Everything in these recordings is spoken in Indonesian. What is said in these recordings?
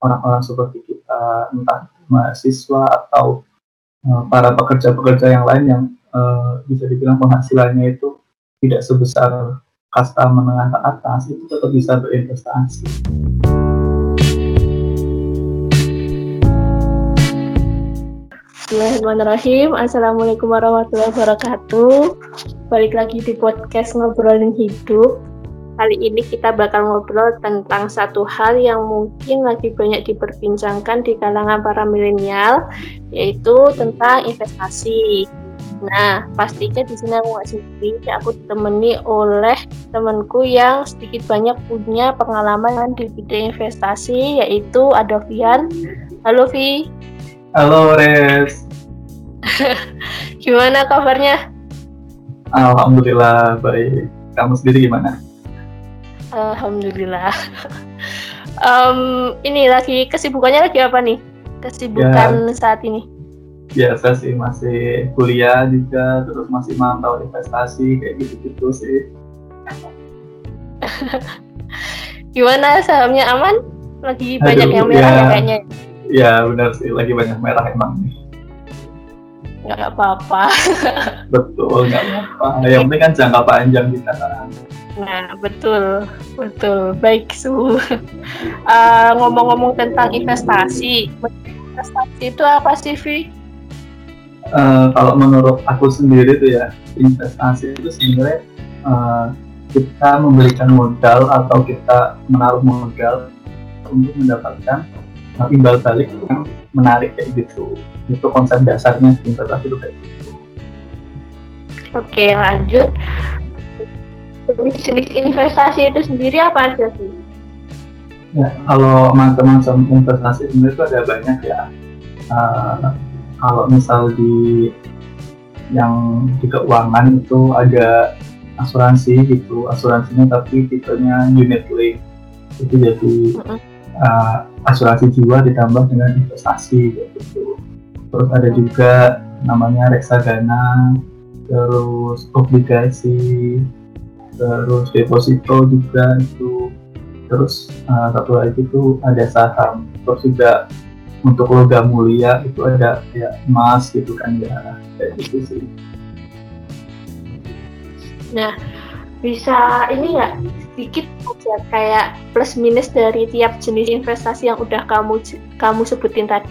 orang-orang seperti kita entah mahasiswa atau uh, para pekerja-pekerja yang lain yang uh, bisa dibilang penghasilannya itu tidak sebesar kasta menengah ke atas itu tetap bisa berinvestasi. Bismillahirrahmanirrahim. Assalamualaikum warahmatullahi wabarakatuh. Balik lagi di podcast ngobrolin hidup. Kali ini kita bakal ngobrol tentang satu hal yang mungkin lagi banyak diperbincangkan di kalangan para milenial, yaitu tentang investasi. Nah, pastinya di sini aku nggak sendiri, aku ditemani oleh temanku yang sedikit banyak punya pengalaman di bidang investasi, yaitu Adovian. Halo Vi. Halo Res. gimana kabarnya? Alhamdulillah baik. Kamu sendiri gimana? Alhamdulillah. um, ini lagi kesibukannya lagi apa nih? Kesibukan ya, saat ini? Biasa sih masih kuliah juga, terus masih mantau investasi kayak gitu-gitu sih. gimana sahamnya aman? Lagi Aduh, banyak yang merah ya, ya kayaknya. Ya benar sih, lagi banyak merah emang nih. Nggak apa-apa. Betul, nggak apa-apa. Yang penting kan jangka panjang kita kan. Nah, betul, betul. Baik, Su. Uh, ngomong-ngomong tentang investasi, investasi itu apa sih, Vi? Uh, kalau menurut aku sendiri tuh ya, investasi itu sebenarnya uh, kita memberikan modal atau kita menaruh modal untuk mendapatkan imbal balik yang menarik kayak gitu. Itu konsep dasarnya investasi itu kayak gitu. Oke lanjut. Jenis investasi itu sendiri apa aja sih? Ya kalau macam-macam investasi sebenarnya itu ada banyak ya. Uh, kalau misal di yang di keuangan itu ada asuransi gitu. Asuransinya tapi tipenya unit link itu jadi uh, asuransi jiwa ditambah dengan investasi gitu. Terus ada juga namanya reksadana, terus obligasi, terus deposito juga itu. Terus uh, satu lagi itu ada saham. Terus juga untuk logam mulia itu ada ya emas gitu kan ya kayak gitu sih. Nah, bisa ini ya sedikit aja kayak plus minus dari tiap jenis investasi yang udah kamu kamu sebutin tadi.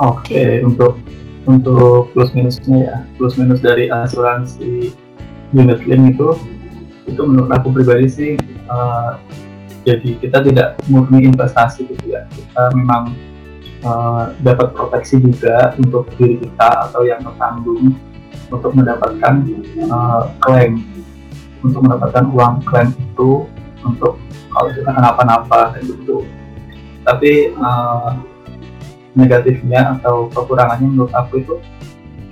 Oke, okay, untuk untuk plus minusnya ya, plus minus dari asuransi unit link itu itu menurut aku pribadi sih uh, jadi kita tidak murni investasi gitu ya. Kita memang uh, dapat proteksi juga untuk diri kita atau yang tertanggung untuk mendapatkan uh, klaim untuk mendapatkan uang klaim itu untuk kalau kita kenapa-napa gitu. Tapi uh, negatifnya atau kekurangannya menurut aku itu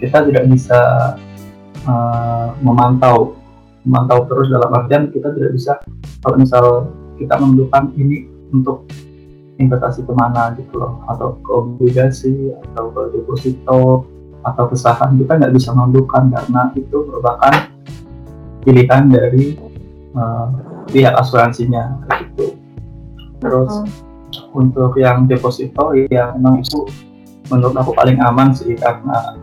kita tidak bisa uh, memantau memantau terus dalam artian kita tidak bisa kalau misal kita menentukan ini untuk investasi ke mana gitu loh atau ke obligasi atau ke deposito atau ke saham kita nggak bisa menentukan karena itu merupakan pilihan dari uh, pihak asuransinya gitu. Terus hmm. untuk yang deposito ya memang itu menurut aku paling aman sih karena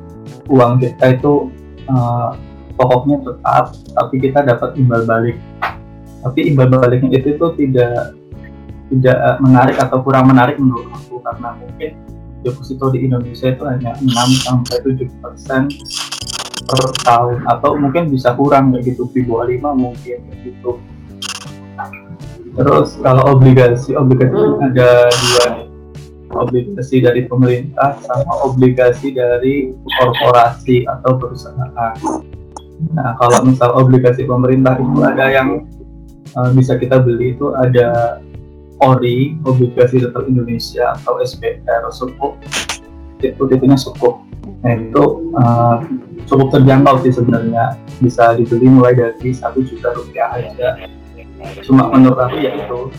uang kita itu uh, pokoknya tetap tapi kita dapat imbal balik tapi imbal baliknya itu itu tidak tidak menarik atau kurang menarik menurut aku karena mungkin deposito di Indonesia itu hanya 6 sampai 7 persen per tahun atau mungkin bisa kurang kayak gitu di bawah lima mungkin kayak gitu. Terus kalau obligasi obligasi hmm. ada dua obligasi dari pemerintah sama obligasi dari korporasi atau perusahaan. Nah kalau misal obligasi pemerintah itu ada yang uh, bisa kita beli itu ada ORI obligasi tetap Indonesia atau SPR sukuk itu titunya sukuk nah itu uh, cukup terjangkau sih sebenarnya bisa dibeli mulai dari satu juta rupiah aja cuma menurut aku ya itu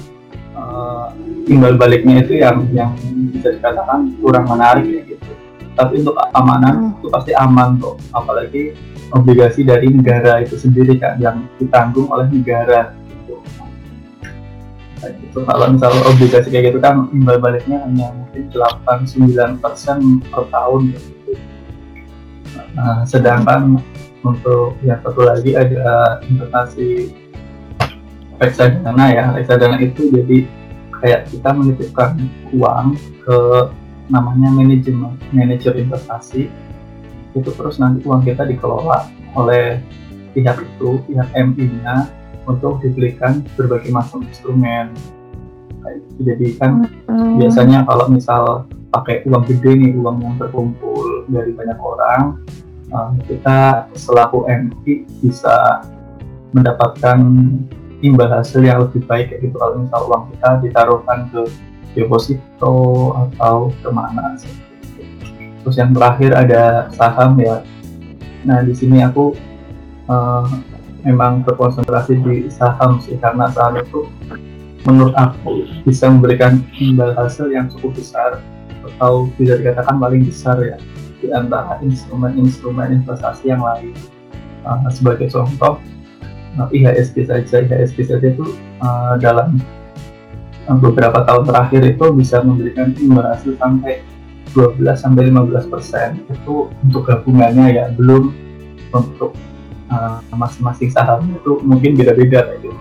uh, imbal baliknya itu yang yang bisa dikatakan kurang menarik ya gitu tapi untuk keamanan hmm. itu pasti aman kok apalagi obligasi dari negara itu sendiri kan yang ditanggung oleh negara gitu. itu kalau misalnya obligasi kayak gitu kan imbal baliknya hanya mungkin 8-9 persen per tahun gitu. Nah, sedangkan untuk yang satu lagi ada investasi reksadana ya. Reksadana itu jadi kayak kita menitipkan uang ke namanya manajemen manajer investasi. Itu terus nanti uang kita dikelola oleh pihak itu pihak MI-nya untuk dibelikan berbagai macam instrumen. Jadi kan hmm. biasanya kalau misal pakai uang gede nih uang yang terkumpul dari banyak orang kita selaku MI bisa mendapatkan imbal hasil yang lebih baik kayak gitu. Kalau misal uang kita ditaruhkan ke deposito atau ke mana terus yang terakhir ada saham ya. Nah di sini aku uh, memang berkonsentrasi di saham sih karena saham itu menurut aku bisa memberikan imbal hasil yang cukup besar atau bisa dikatakan paling besar ya di antara instrumen-instrumen investasi yang lain. Uh, sebagai contoh, uh, IHSG saja, IHSG saja itu uh, dalam beberapa tahun terakhir itu bisa memberikan imbal hasil sampai 12 sampai 15 persen itu untuk gabungannya ya belum untuk uh, masing-masing saham itu mungkin beda-beda kayak gitu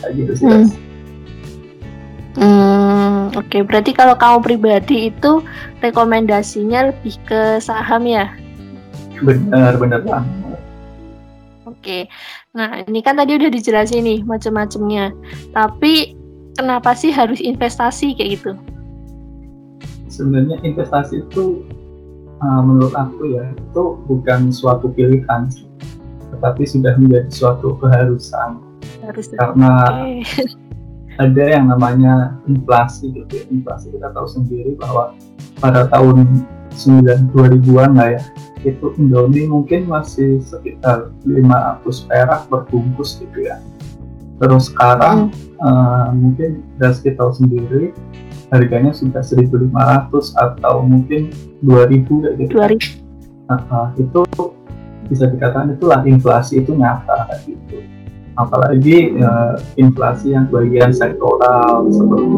kayak gitu sih hmm. Hmm, oke okay. berarti kalau kamu pribadi itu rekomendasinya lebih ke saham ya benar benar banget Oke, nah ini kan tadi udah dijelasin nih macam-macamnya. Tapi kenapa sih harus investasi kayak gitu? Sebenarnya investasi itu uh, menurut aku ya itu bukan suatu pilihan tetapi sudah menjadi suatu keharusan Harus karena okay. ada yang namanya inflasi gitu ya. inflasi kita tahu sendiri bahwa pada tahun 9 2000-an lah ya itu Indomie mungkin masih sekitar 500 perak berbungkus gitu ya terus sekarang hmm. uh, mungkin dari tahu sendiri harganya sudah 1500 atau mungkin 2000 kayak gitu 2000 Uh, uh, itu bisa dikatakan itulah inflasi itu nyata gitu apalagi uh, inflasi yang bagian sektoral seperti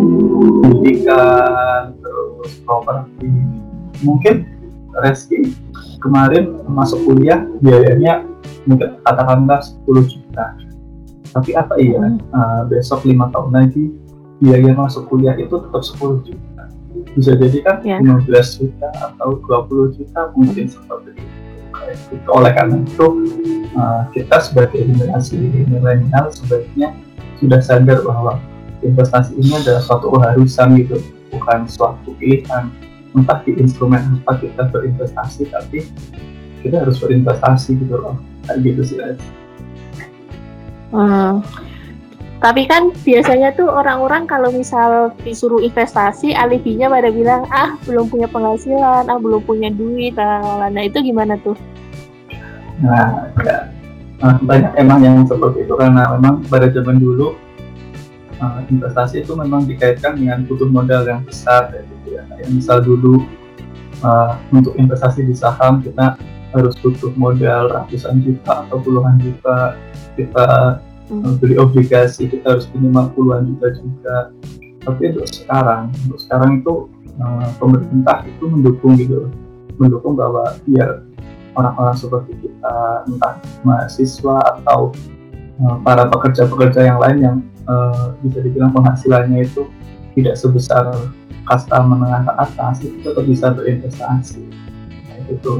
pendidikan terus properti. Mungkin Reski kemarin masuk kuliah biayanya mungkin katakanlah 10 juta. Tapi apa iya uh, besok lima tahun lagi biaya masuk kuliah itu tetap 10 juta. Bisa jadi kan yeah. 15 juta atau 20 juta mungkin seperti itu itu oleh karena itu uh, kita sebagai generasi milenial sebaiknya sudah sadar bahwa investasi ini adalah suatu keharusan gitu bukan suatu pilihan entah di instrumen apa kita berinvestasi tapi kita harus berinvestasi gitu loh kayak gitu sih guys. Hmm. Tapi kan biasanya tuh orang-orang kalau misal disuruh investasi, alibinya pada bilang ah belum punya penghasilan, ah belum punya duit, nah, nah itu gimana tuh? Nah, ya, banyak emang yang seperti itu karena memang pada zaman dulu uh, investasi itu memang dikaitkan dengan butuh modal yang besar ya, gitu ya. Kayak misal dulu uh, untuk investasi di saham kita harus butuh modal ratusan juta atau puluhan juta kita uh, beli obligasi kita harus minimal puluhan juta juga. Tapi untuk sekarang untuk sekarang itu uh, pemerintah itu mendukung gitu mendukung bahwa biar orang-orang seperti kita entah mahasiswa atau uh, para pekerja-pekerja yang lain yang uh, bisa dibilang penghasilannya itu tidak sebesar kasta menengah ke atas itu tetap bisa berinvestasi. Nah, itu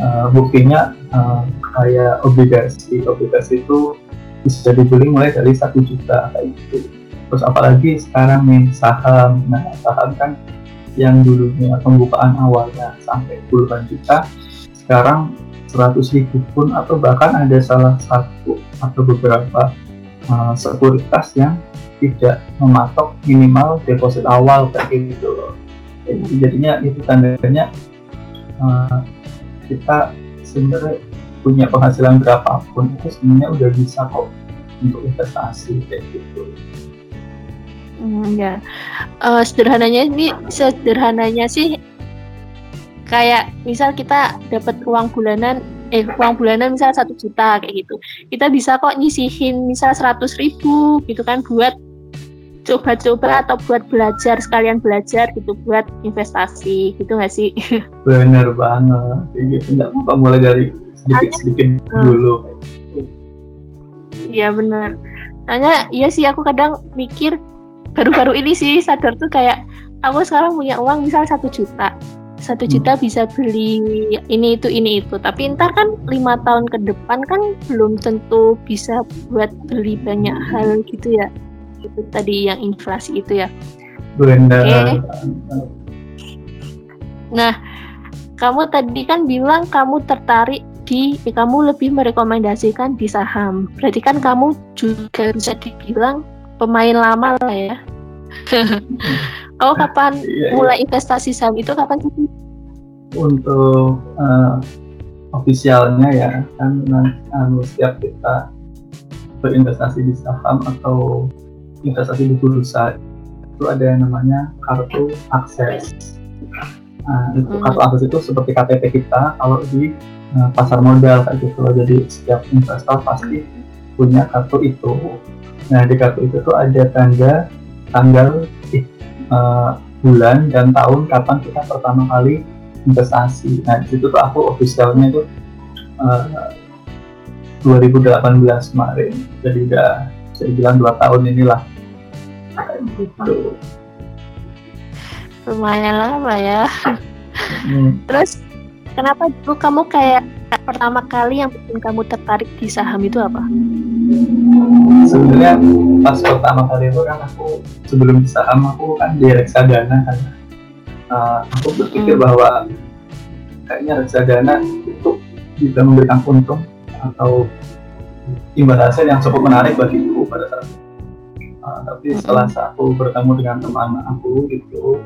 uh, buktinya uh, kayak obligasi. Obligasi itu bisa dibeli mulai dari satu juta kayak gitu terus apalagi sekarang nih saham nah saham kan yang dulunya pembukaan awalnya sampai puluhan juta sekarang 100 ribu pun atau bahkan ada salah satu atau beberapa uh, sekuritas yang tidak mematok minimal deposit awal kayak gitu loh. Jadi jadinya itu tandanya uh, kita sebenarnya punya penghasilan berapapun itu sebenarnya udah bisa kok untuk investasi kayak gitu. Hmm, ya, uh, sederhananya ini sederhananya sih kayak misal kita dapat uang bulanan eh uang bulanan misal satu juta kayak gitu kita bisa kok nyisihin misal seratus ribu gitu kan buat coba-coba atau buat belajar sekalian belajar gitu buat investasi gitu nggak sih? Bener banget, gitu nggak apa mulai dari sedikit-sedikit hmm. dulu. Iya benar. Tanya, iya sih aku kadang mikir baru-baru ini sih sadar tuh kayak aku sekarang punya uang misal satu juta satu hmm. juta bisa beli ini itu ini itu tapi ntar kan lima tahun ke depan kan belum tentu bisa buat beli banyak hal gitu ya itu tadi yang inflasi itu ya benar okay. nah kamu tadi kan bilang kamu tertarik di eh, kamu lebih merekomendasikan di saham berarti kan kamu juga bisa dibilang pemain lama lah ya Oh kapan iya, iya. mulai investasi saham itu kapan sih? Untuk uh, ofisialnya ya kan anu setiap kita berinvestasi di saham atau investasi di bursa itu ada yang namanya kartu akses. Nah, itu hmm. kartu akses itu seperti KTP kita kalau di uh, pasar modal kayak gitu Jadi setiap investor pasti punya kartu itu. Nah di kartu itu tuh ada tanda tanggal uh, bulan dan tahun kapan kita pertama kali investasi. Nah, di situ tuh aku officialnya tuh uh, 2018 kemarin. Jadi udah saya bilang dua tahun inilah. Gitu. Lumayan lama ya. Hmm. Terus kenapa dulu kamu kayak pertama kali yang bikin kamu tertarik di saham itu apa? Sebenarnya pas pertama kali itu kan aku sebelum di saham aku kan di reksadana kan. Uh, aku berpikir hmm. bahwa kayaknya reksadana itu bisa memberikan untung atau imbal hasil yang cukup menarik bagiku pada saat itu. Uh, tapi setelah aku bertemu dengan teman aku gitu,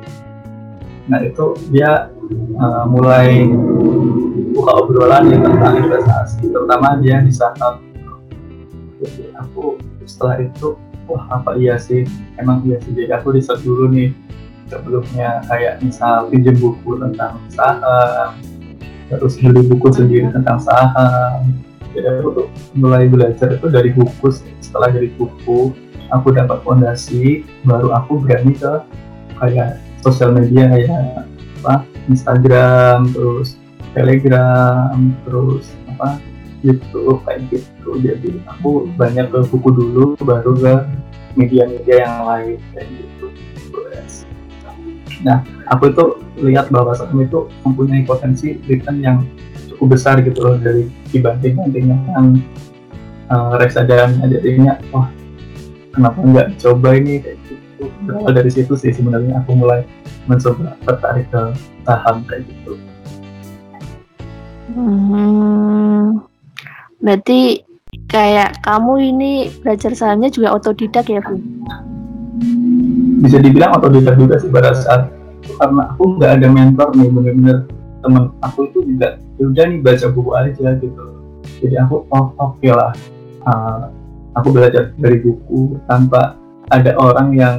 nah itu dia uh, mulai buka obrolan ya tentang investasi. Terutama dia di saham jadi aku setelah itu wah apa iya sih? Emang iya sih. Jadi aku riset dulu nih sebelumnya. Kayak misal pinjam buku tentang saham terus beli buku sendiri tentang saham. Jadi aku tuh mulai belajar itu dari buku setelah dari buku aku dapat fondasi baru aku berani ke kayak sosial media kayak apa Instagram terus Telegram terus apa YouTube kayak gitu. Jadi aku banyak ke buku dulu baru ke media-media yang lain kayak gitu. Nah aku itu lihat bahwa saham itu mempunyai potensi return yang cukup besar gitu loh dari dibanding nantinya yang uh, reksadana. Jadinya wah kenapa nggak coba ini kayak gitu berawal dari situ sih sebenarnya aku mulai mencoba tertarik ke saham kayak gitu. Hmm, berarti kayak kamu ini belajar sahamnya juga otodidak ya, Bu? Bisa dibilang otodidak juga sih pada saat karena aku nggak ada mentor nih bener-bener temen aku itu juga ya udah nih baca buku aja gitu jadi aku oh oke okay lah uh, aku belajar dari buku tanpa ada orang yang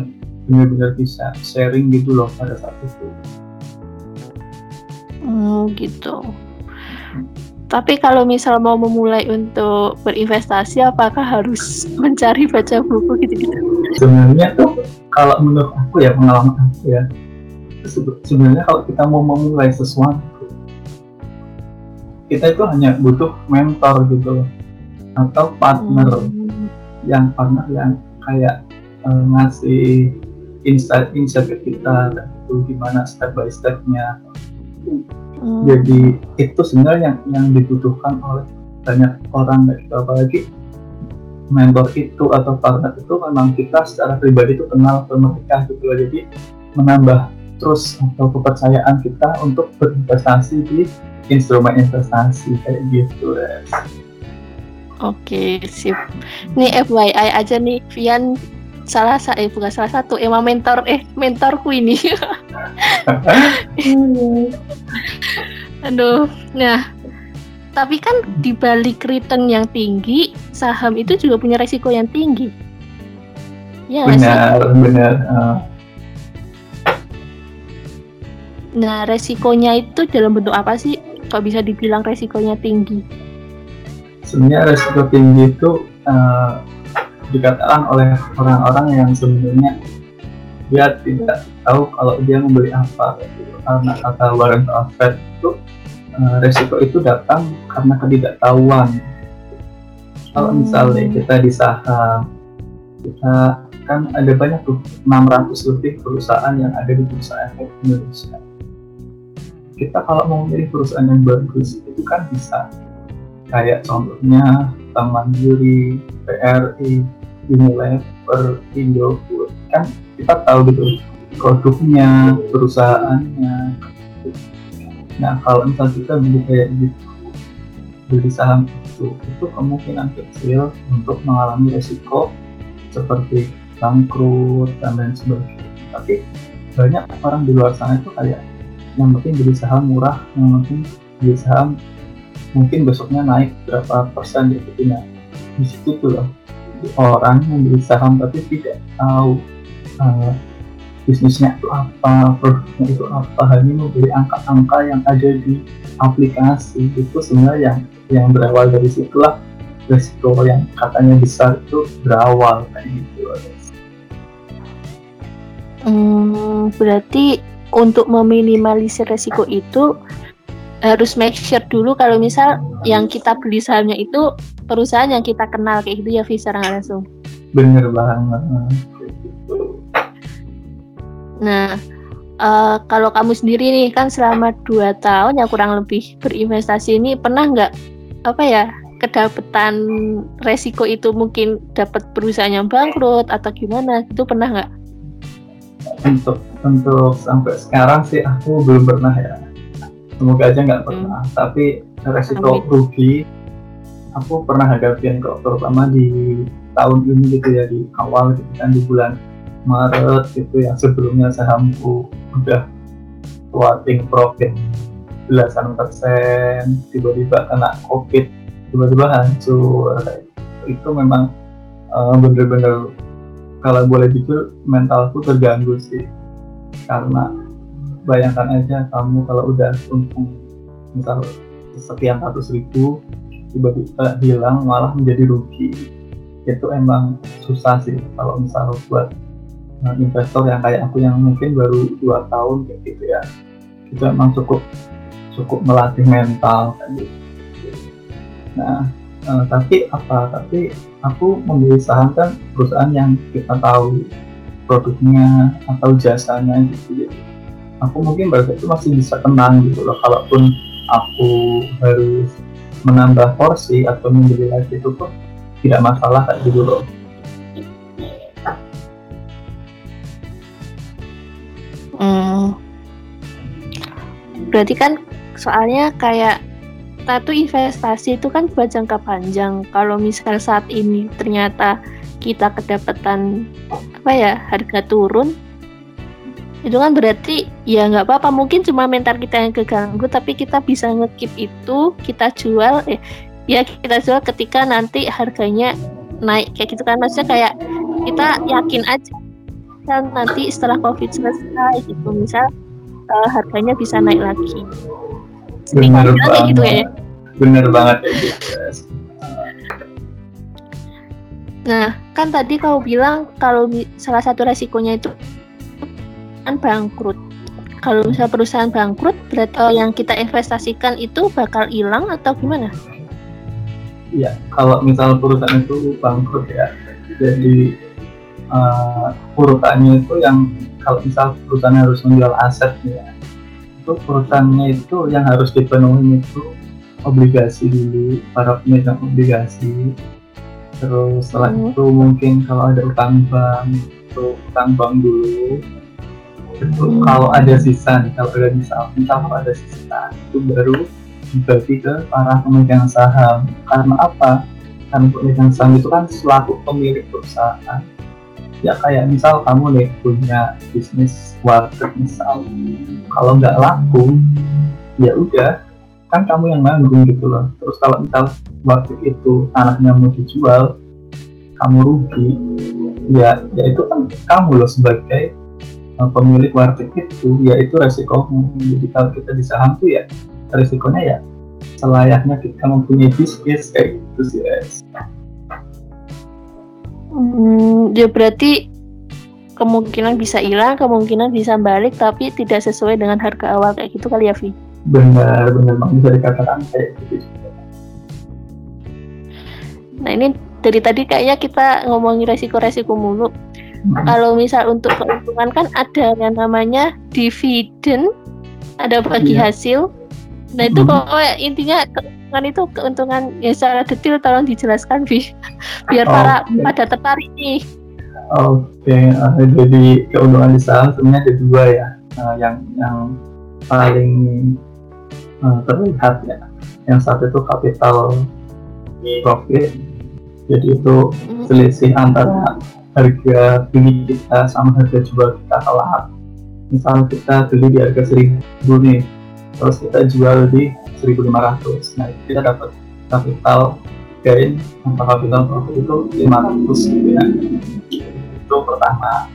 benar-benar bisa sharing gitu loh pada saat itu. Hmm, gitu. Tapi kalau misal mau memulai untuk berinvestasi, apakah harus mencari baca buku gitu-gitu? Sebenarnya tuh kalau menurut aku ya pengalaman aku ya, sebenarnya kalau kita mau memulai sesuatu, kita itu hanya butuh mentor gitu loh, atau partner hmm. yang partner yang kayak uh, ngasih insight-insight ke kita itu gimana step by stepnya hmm. jadi itu sebenarnya yang yang dibutuhkan oleh banyak orang gitu apalagi mentor itu atau partner itu memang kita secara pribadi itu kenal ke mereka gitu loh jadi menambah terus atau kepercayaan kita untuk berinvestasi di instrumen investasi kayak gitu guys. Oke, sip. Nih FYI aja nih, Vian salah satu eh bukan salah satu emang mentor eh mentorku ini aduh nah tapi kan di balik return yang tinggi saham itu juga punya resiko yang tinggi ya benar sih? benar uh. nah resikonya itu dalam bentuk apa sih kok bisa dibilang resikonya tinggi sebenarnya resiko tinggi itu uh, dikatakan oleh orang-orang yang sebenarnya dia tidak tahu kalau dia membeli apa gitu. karena kata Warren Buffett itu uh, resiko itu datang karena ketidaktahuan kalau hmm. misalnya kita di saham kita kan ada banyak tuh 600 lebih perusahaan yang ada di bursa efek Indonesia kita kalau mau memilih perusahaan yang bagus itu kan bisa kayak contohnya Bank Mandiri, PRI, Unilever, Indofood kan kita tahu gitu produknya, perusahaannya. Nah kalau misal kita beli kayak gitu, beli saham itu, itu kemungkinan kecil untuk mengalami resiko seperti bangkrut dan lain sebagainya. Tapi banyak orang di luar sana itu kayak yang penting beli saham murah, yang penting beli saham mungkin besoknya naik berapa persen gitu. Nah di situ tuh loh orang yang beli saham tapi tidak tahu uh, bisnisnya itu apa, produknya itu apa, hanya membeli angka-angka yang ada di aplikasi itu sebenarnya yang yang berawal dari situlah resiko yang katanya besar itu berawal kayak gitu. Hmm, berarti untuk meminimalisir resiko itu harus make sure dulu kalau misal yang kita beli sahamnya itu perusahaan yang kita kenal kayak gitu ya Visa langsung. Bener banget. Nah, uh, kalau kamu sendiri nih kan selama dua tahun ya kurang lebih berinvestasi ini pernah nggak apa ya kedapatan resiko itu mungkin dapat perusahaan yang bangkrut atau gimana itu pernah nggak? Untuk untuk sampai sekarang sih aku belum pernah ya. Semoga aja nggak pernah. Hmm. Tapi resiko Amin. rugi aku pernah hadapin kok terutama di tahun ini gitu ya di awal gitu kan di bulan Maret gitu yang sebelumnya sahamku udah kuating profit belasan persen tiba-tiba kena covid tiba-tiba hancur itu memang uh, bener-bener kalau boleh jujur mentalku terganggu sih karena bayangkan aja kamu kalau udah untung misal sekian ratus ribu tiba-tiba hilang malah menjadi rugi itu emang susah sih kalau misal buat uh, investor yang kayak aku yang mungkin baru dua tahun kayak gitu ya itu emang cukup cukup melatih mental kan gitu. Nah, uh, tapi apa? Tapi aku membeli saham kan perusahaan yang kita tahu produknya atau jasanya gitu. Jadi aku mungkin pada itu masih bisa tenang gitu loh. Kalaupun aku harus menambah porsi atau membeli lagi itu pun tidak masalah kayak gitu loh. Hmm. Berarti kan soalnya kayak satu investasi itu kan buat jangka panjang. Kalau misal saat ini ternyata kita kedapatan apa ya harga turun, itu kan berarti ya nggak apa-apa. Mungkin cuma mental kita yang keganggu, tapi kita bisa ngekip itu, kita jual, eh, ya kita jual ketika nanti harganya naik kayak gitu kan. Maksudnya kayak kita yakin aja kan nanti setelah covid selesai gitu misal uh, harganya bisa naik lagi benar banget gitu ya bener banget nah kan tadi kau bilang kalau salah satu resikonya itu kan bangkrut kalau misal perusahaan bangkrut berarti uh, yang kita investasikan itu bakal hilang atau gimana? Iya, kalau misal perusahaan itu bangkrut ya, jadi uh, urutannya itu yang kalau misal perusahaan harus menjual aset ya itu perusahaannya itu yang harus dipenuhi itu obligasi dulu para pemegang obligasi terus setelah hmm. itu mungkin kalau ada utang bank itu utang bank dulu. Kalau ada sisa kalau ada misal kalau ada sisa itu baru dibagi ke para pemegang saham. Karena apa? Karena pemegang saham itu kan selaku pemilik perusahaan. Ya kayak misal kamu nih punya bisnis warteg misal. Kalau nggak laku ya udah kan kamu yang nanggung gitu loh. Terus kalau misal warteg itu anaknya mau dijual kamu rugi ya ya itu kan kamu loh sebagai pemilik warteg itu ya itu resiko jadi kalau kita di saham tuh ya resikonya ya selayaknya kita mempunyai bisnis kayak gitu sih guys Hmm, ya berarti kemungkinan bisa hilang, kemungkinan bisa balik, tapi tidak sesuai dengan harga awal kayak gitu kali ya, Vi? Benar, benar, bisa dikatakan kayak gitu. Nah ini dari tadi kayaknya kita ngomongin resiko-resiko mulu. Kalau misal untuk keuntungan kan ada yang namanya dividen, ada bagi yeah. hasil. Nah itu hmm. pokoknya intinya keuntungan itu keuntungan ya secara detail tolong dijelaskan bi biar oh, para okay. pada tertarik nih. Oke, okay. uh, jadi keuntungan di saham sebenarnya ada dua ya, uh, yang yang paling uh, terlihat ya. Yang satu itu capital profit, jadi itu hmm. selisih antara harga beli kita sama harga jual kita kelak. Misal kita beli di harga seribu nih, terus kita jual di 1500 nah kita dapat capital gain atau capital profit itu 500 gitu ya. Itu pertama.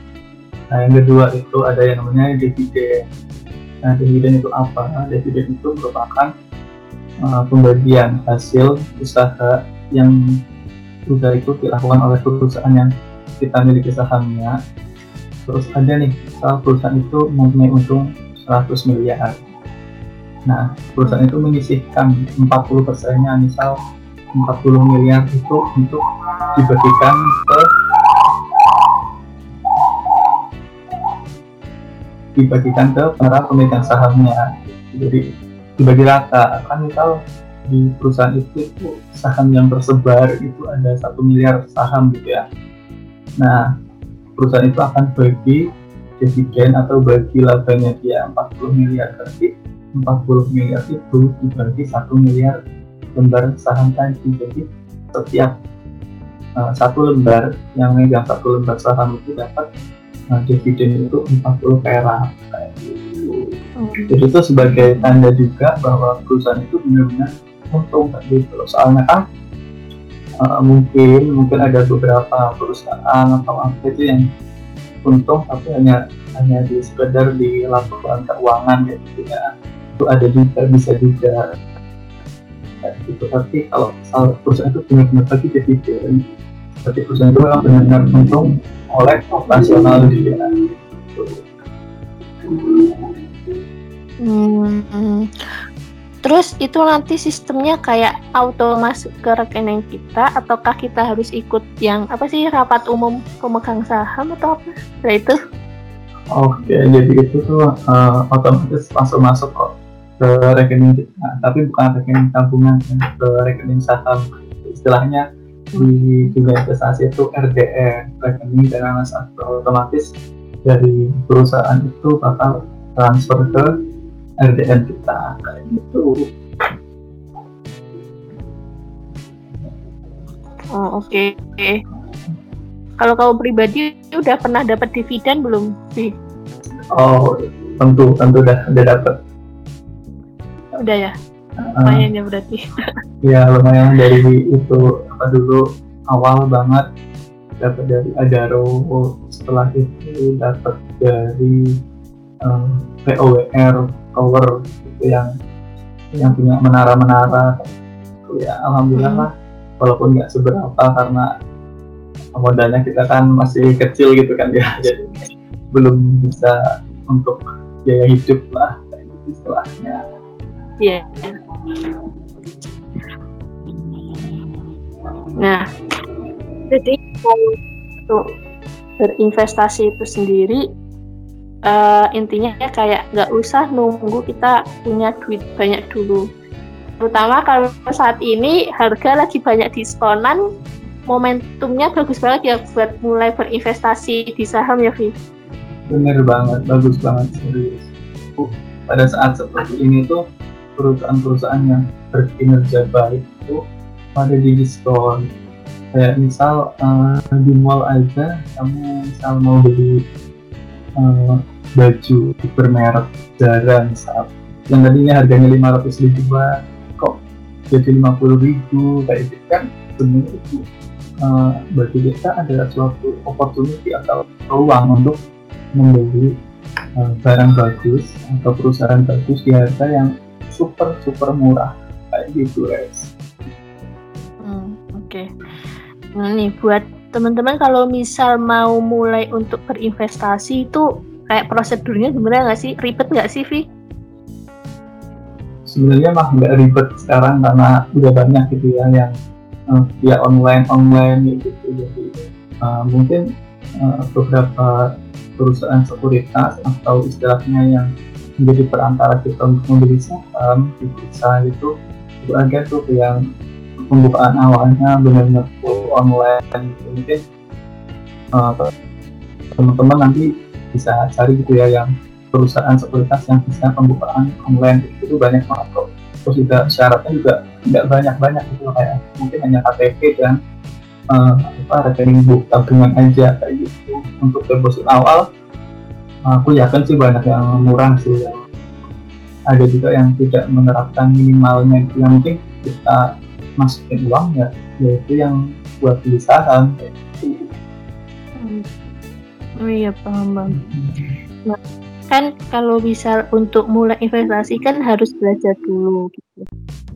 Nah yang kedua itu ada yang namanya dividen nah dividen itu apa? Dividen itu merupakan uh, pembagian hasil usaha yang usaha itu dilakukan oleh perusahaan yang kita miliki sahamnya terus ada nih perusahaan itu mempunyai untung 100 miliar Nah, perusahaan itu menyisihkan 40 persennya, misal 40 miliar itu untuk dibagikan ke dibagikan ke para pemegang sahamnya. Jadi dibagi rata. Kan misal di perusahaan itu, itu saham yang tersebar itu ada satu miliar saham gitu ya. Nah, perusahaan itu akan bagi dividen atau bagi labanya dia 40 miliar berarti 40 miliar itu dibagi satu miliar lembar saham tadi jadi setiap uh, satu lembar yang megang satu lembar saham itu dapat uh, dividen itu 40 perak kayak gitu. Hmm. Jadi itu sebagai tanda juga bahwa perusahaan itu benar-benar untung gitu. Soalnya kan uh, mungkin mungkin ada beberapa perusahaan atau apa itu yang untung tapi hanya hanya di sekedar di laporan keuangan gitu ya. Itu ada juga bisa juga. Nah, gitu. Tapi kalau misal perusahaan itu benar-benar bagi dividen berarti perusahaan itu memang benar-benar untung oleh operasional dia hmm. Terus itu nanti sistemnya kayak auto masuk ke rekening kita ataukah kita harus ikut yang apa sih rapat umum pemegang saham atau apa? Nah itu. Oke, jadi itu tuh uh, otomatis langsung masuk kok ke rekening kita, tapi bukan rekening tabungan, ke rekening saham. Istilahnya di dunia investasi itu RDE, rekening dana nasabah otomatis dari perusahaan itu bakal transfer ke RDN kita kayak gitu. Oh oke. Okay. Kalau kau pribadi udah pernah dapat dividen belum sih? Oh tentu tentu udah udah dapat udah ya lumayan uh, ya berarti ya lumayan dari itu apa dulu awal banget dapat dari Adaro setelah itu dapat dari um, POWR Power itu yang yang punya menara-menara ya alhamdulillah hmm. lah walaupun nggak seberapa karena modalnya kita kan masih kecil gitu kan ya jadi belum bisa untuk biaya hidup lah istilahnya Iya. Nah, jadi untuk berinvestasi itu sendiri uh, intinya ya kayak nggak usah nunggu kita punya duit banyak dulu. Terutama kalau saat ini harga lagi banyak diskonan, momentumnya bagus banget ya buat mulai berinvestasi di saham ya, Vi. Bener banget, bagus banget serius. Pada saat seperti ini tuh perusahaan-perusahaan yang berkinerja baik itu pada di diskon kayak misal uh, di mall aja kamu misal mau beli uh, baju bermerek Zara misal yang tadinya harganya 500 ribu kok jadi 50 ribu kayak gitu kan sebenarnya itu uh, bagi kita ada suatu opportunity atau peluang untuk membeli uh, barang bagus atau perusahaan bagus di harga yang super super murah kayak gitu guys. Hmm, Oke. Okay. Nah nih buat teman-teman kalau misal mau mulai untuk berinvestasi itu kayak prosedurnya gimana nggak sih? Ribet nggak sih Vi? Sebenarnya mah nggak ribet sekarang karena udah banyak gitu ya yang uh, via online online gitu. Jadi uh, mungkin uh, beberapa perusahaan sekuritas atau istilahnya yang menjadi perantara kita untuk membeli saham di bursa itu itu ada tuh yang pembukaan awalnya benar-benar full online. Mungkin uh, teman-teman nanti bisa cari gitu ya yang perusahaan sekuritas yang bisa pembukaan online. Itu banyak banget kok. Terus juga syaratnya juga tidak banyak-banyak gitu kayak mungkin hanya KTP dan uh, apa rekening book tabungan aja kayak gitu. Untuk deposit awal aku yakin sih banyak yang murah sih. Yang ada juga yang tidak menerapkan minimalnya itu yang mungkin kita masukin uang ya yaitu yang buat beli saham. Hmm. Oh iya paham bang. Nah, kan kalau bisa untuk mulai investasi kan harus belajar dulu gitu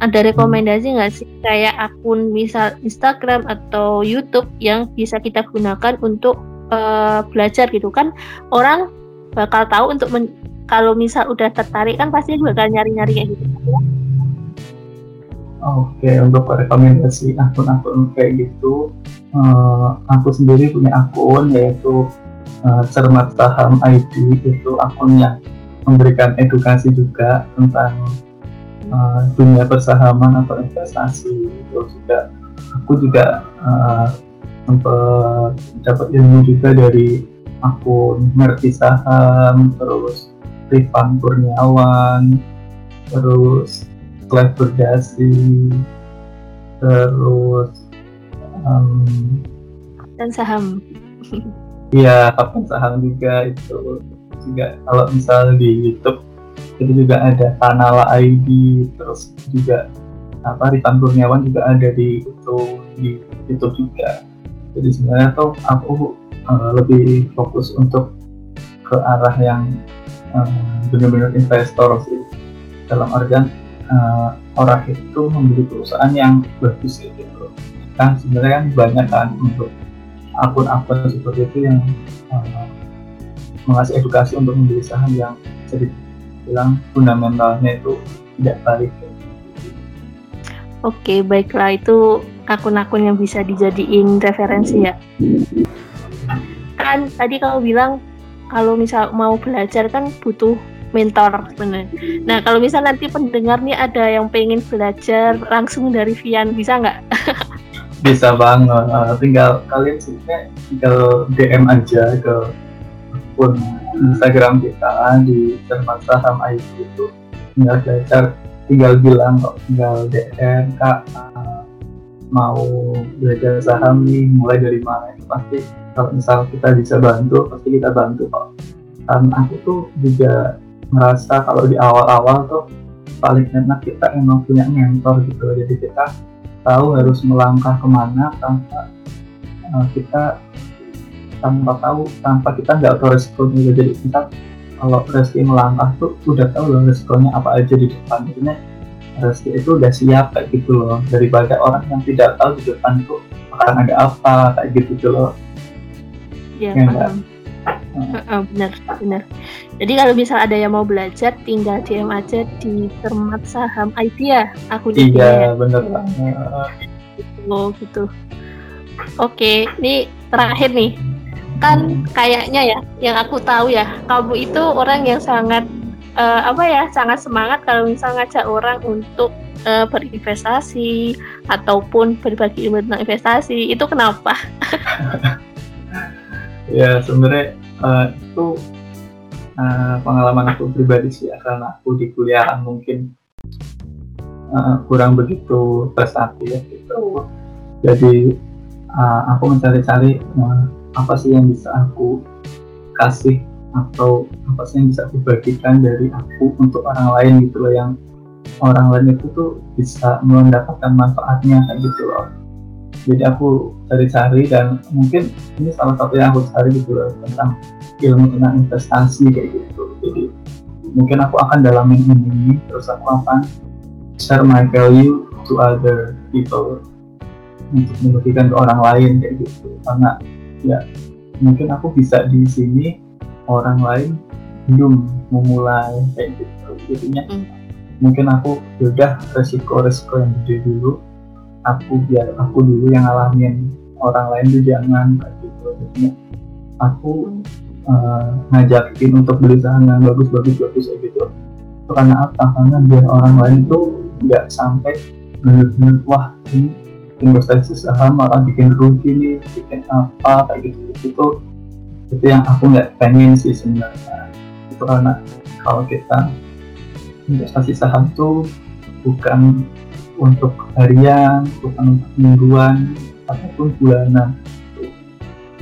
ada rekomendasi nggak sih kayak akun misal Instagram atau YouTube yang bisa kita gunakan untuk uh, belajar gitu kan orang bakal tahu untuk men kalau misal udah tertarik kan pasti bakal nyari-nyari kayak gitu Oke, untuk rekomendasi akun-akun kayak gitu, uh, aku sendiri punya akun yaitu uh, Cermat Saham ID itu akun yang memberikan edukasi juga tentang uh, dunia persahaman atau investasi. Itu juga aku juga uh, sempat dapat ilmu juga dari akun ngerti saham terus Rifan Kurniawan terus Clive Berdasi. Terus um, dan saham. Iya kapan saham juga itu. Juga kalau misal di YouTube itu juga ada Tanala ID terus juga apa Rifan Kurniawan juga ada di itu di YouTube juga. Jadi sebenarnya tuh aku uh, lebih fokus untuk ke arah yang uh, benar-benar investor sih. Dalam artian uh, orang itu membeli perusahaan yang bagus gitu kan sebenarnya kan banyak kan untuk akun-akun seperti itu yang uh, mengasih edukasi untuk membeli saham yang sedikit bilang fundamentalnya itu tidak baik. Oke, baiklah itu akun-akun yang bisa dijadiin referensi ya. Kan tadi kamu bilang kalau misal mau belajar kan butuh mentor benar. Nah kalau misal nanti pendengar nih ada yang pengen belajar langsung dari Vian bisa nggak? bisa banget. tinggal kalian sebenarnya tinggal DM aja ke akun Instagram kita di Cermat Saham IT itu tinggal belajar tinggal bilang kok tinggal DM kak uh, mau belajar saham nih mulai dari mana itu pasti kalau misal kita bisa bantu pasti kita bantu kok dan aku tuh juga merasa kalau di awal-awal tuh paling enak kita emang punya mentor gitu. Jadi kita tahu harus melangkah ke mana tanpa uh, kita tanpa tahu tanpa kita nggak tahu resikonya. Jadi kita kalau Reski melangkah tuh udah tahu loh resikonya apa aja di depan. Intinya Reski itu udah siap kayak gitu loh. Daripada orang yang tidak tahu di depan tuh akan ada apa kayak gitu tuh loh ya, ya paham. Uh, benar benar. Jadi kalau misal ada yang mau belajar tinggal DM aja di Cermat Saham IT ya aku iya ya. benar oh gitu oke ini terakhir nih. Kan kayaknya ya yang aku tahu ya kamu itu orang yang sangat uh, apa ya sangat semangat kalau misal ngajak orang untuk uh, berinvestasi ataupun berbagi ilmu tentang investasi. Itu kenapa? ya sebenarnya uh, itu uh, pengalaman aku pribadi sih ya karena aku di kuliah mungkin uh, kurang begitu prestasi ya gitu. Jadi uh, aku mencari-cari uh, apa sih yang bisa aku kasih atau apa sih yang bisa aku bagikan dari aku untuk orang lain gitu loh yang orang lain itu tuh bisa mendapatkan manfaatnya kayak gitu loh jadi aku cari-cari dan mungkin ini salah satu yang aku cari gitu loh tentang ilmu tentang investasi kayak gitu. Jadi mungkin aku akan dalamin ini terus aku akan share my value to other people untuk membagikan ke orang lain kayak gitu. Karena ya mungkin aku bisa di sini orang lain belum memulai kayak gitu. Jadinya hmm. mungkin aku yaudah resiko resiko yang gede dulu aku biar aku dulu yang ngalamin orang lain tuh jangan kayak gitu. Jadinya aku uh, ngajakin untuk beli saham yang bagus bagus gitu. Itu karena apa? Karena biar orang lain tuh nggak sampai benar-benar wah ini investasi saham malah bikin rugi nih bikin apa kayak gitu. Itu itu yang aku nggak pengen sih sebenarnya. Itu karena kalau kita investasi saham tuh bukan untuk harian untuk mingguan ataupun bulanan.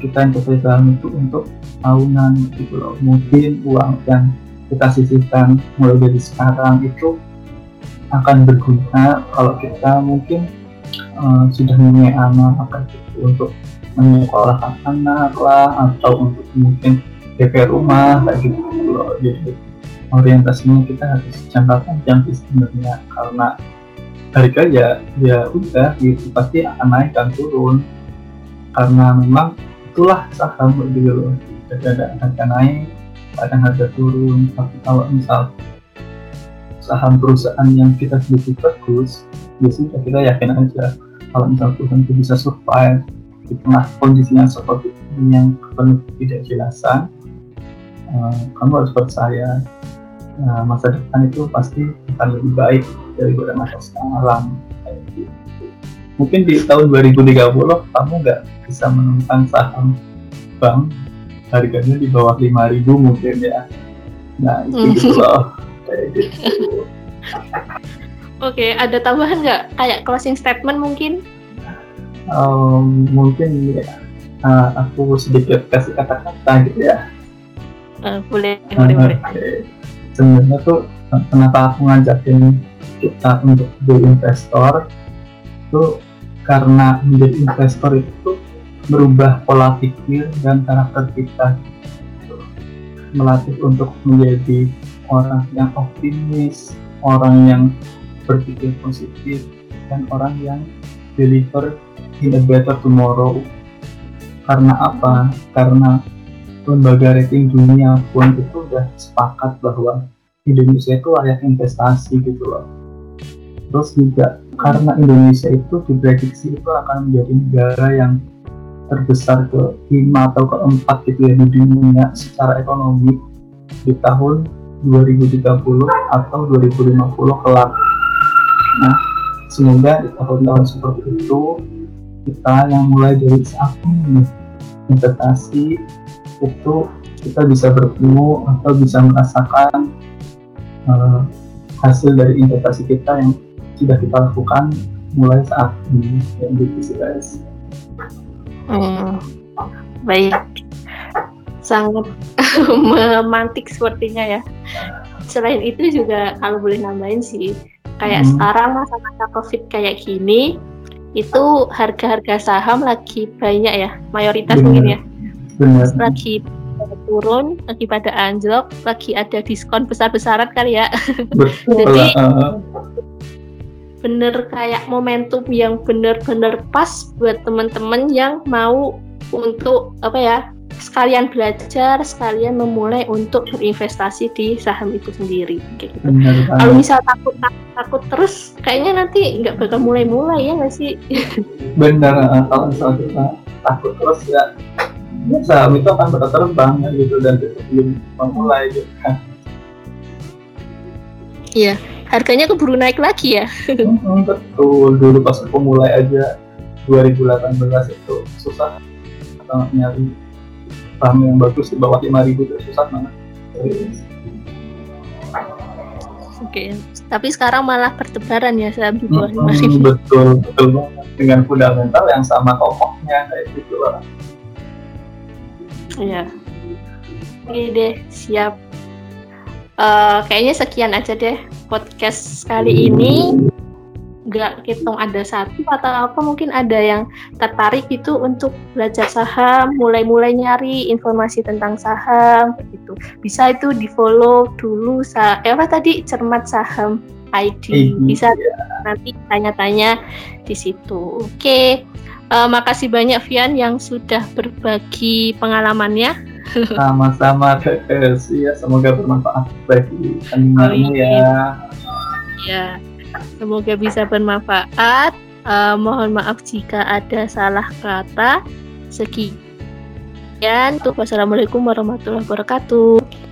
Kita investasi saham itu untuk tahunan gitu loh. Mungkin uang yang kita sisihkan mulai dari sekarang itu akan berguna kalau kita mungkin uh, sudah mempunyai anak gitu, untuk menyekolahkan anak lah atau untuk mungkin DP rumah kayak gitu loh. Jadi orientasinya kita harus jangka panjang sebenarnya karena harga ya ya udah gitu. Pasti akan naik dan turun. Karena memang itulah saham gitu loh. Ada harga naik kadang harga turun. Tapi kalau misal saham perusahaan yang kita beli bagus ya sudah kita yakin aja kalau misal perusahaan itu bisa survive di tengah kondisi yang seperti ini yang penuh tidak jelasan uh, kamu harus percaya uh, masa depan itu pasti akan lebih baik daripada masa sekarang mungkin di tahun 2030 kamu nggak bisa menemukan saham bank harganya di bawah 5000 mungkin ya nah itu hmm. gitu loh kayak gitu Oke, ada tambahan nggak kayak closing statement mungkin? Um, mungkin ya, uh, aku sedikit kasih kata-kata gitu ya. Uh, boleh, uh, boleh, boleh. Sebenarnya tuh kenapa aku ngajakin kita untuk jadi investor itu karena menjadi investor itu merubah pola pikir dan karakter kita melatih untuk menjadi orang yang optimis orang yang berpikir positif dan orang yang deliver in a better tomorrow karena apa? karena lembaga rating dunia pun itu udah sepakat bahwa Indonesia itu layak investasi gitu loh terus juga karena Indonesia itu diprediksi itu akan menjadi negara yang terbesar ke lima atau keempat gitu ya di dunia secara ekonomi di tahun 2030 atau 2050 kelak. Nah, semoga di tahun-tahun seperti itu kita yang mulai dari saat ini investasi itu kita bisa bertemu atau bisa merasakan uh, hasil dari investasi kita yang sudah kita lakukan mulai saat ini yang sih guys. Hmm, baik, sangat memantik sepertinya ya. Selain itu juga kalau boleh nambahin sih, kayak hmm. sekarang masa-masa covid kayak gini, itu harga-harga saham lagi banyak ya, mayoritas Benar. mungkin ya. Benar. Lagi turun, lagi pada anjlok, lagi ada diskon besar-besaran kali ya. Betul. Jadi bener kayak momentum yang bener-bener pas buat teman-teman yang mau untuk apa ya sekalian belajar sekalian memulai untuk berinvestasi di saham itu sendiri kayak gitu. Kalau misal takut, takut takut terus kayaknya nanti nggak bakal mulai-mulai ya nggak sih? Benar kalau misal kita takut terus ya, ya saham itu akan berterbang ya, gitu dan belum memulai gitu kan. Iya harganya keburu naik lagi ya. Hmm, betul, dulu pas aku mulai aja 2018 itu susah banget nyari saham yang bagus di bawah 5000 itu susah banget. Oke, tapi sekarang malah bertebaran ya saham di bawah hmm, 5000. Betul, betul banget dengan fundamental yang sama kokohnya kayak gitu lah. Iya. Oke deh, siap uh, kayaknya sekian aja deh podcast kali ini nggak hitung ada satu atau apa mungkin ada yang tertarik itu untuk belajar saham mulai-mulai nyari informasi tentang saham gitu bisa itu di follow dulu sa eh, apa tadi cermat saham ID. Bisa nanti tanya-tanya di situ. Oke. Uh, makasih banyak Vian yang sudah berbagi pengalamannya. Sama-sama Tekes. Ya, semoga bermanfaat bagi pendengarnya ya. Ya. Semoga bisa bermanfaat. Uh, mohon maaf jika ada salah kata. Sekian. Wassalamualaikum warahmatullahi wabarakatuh.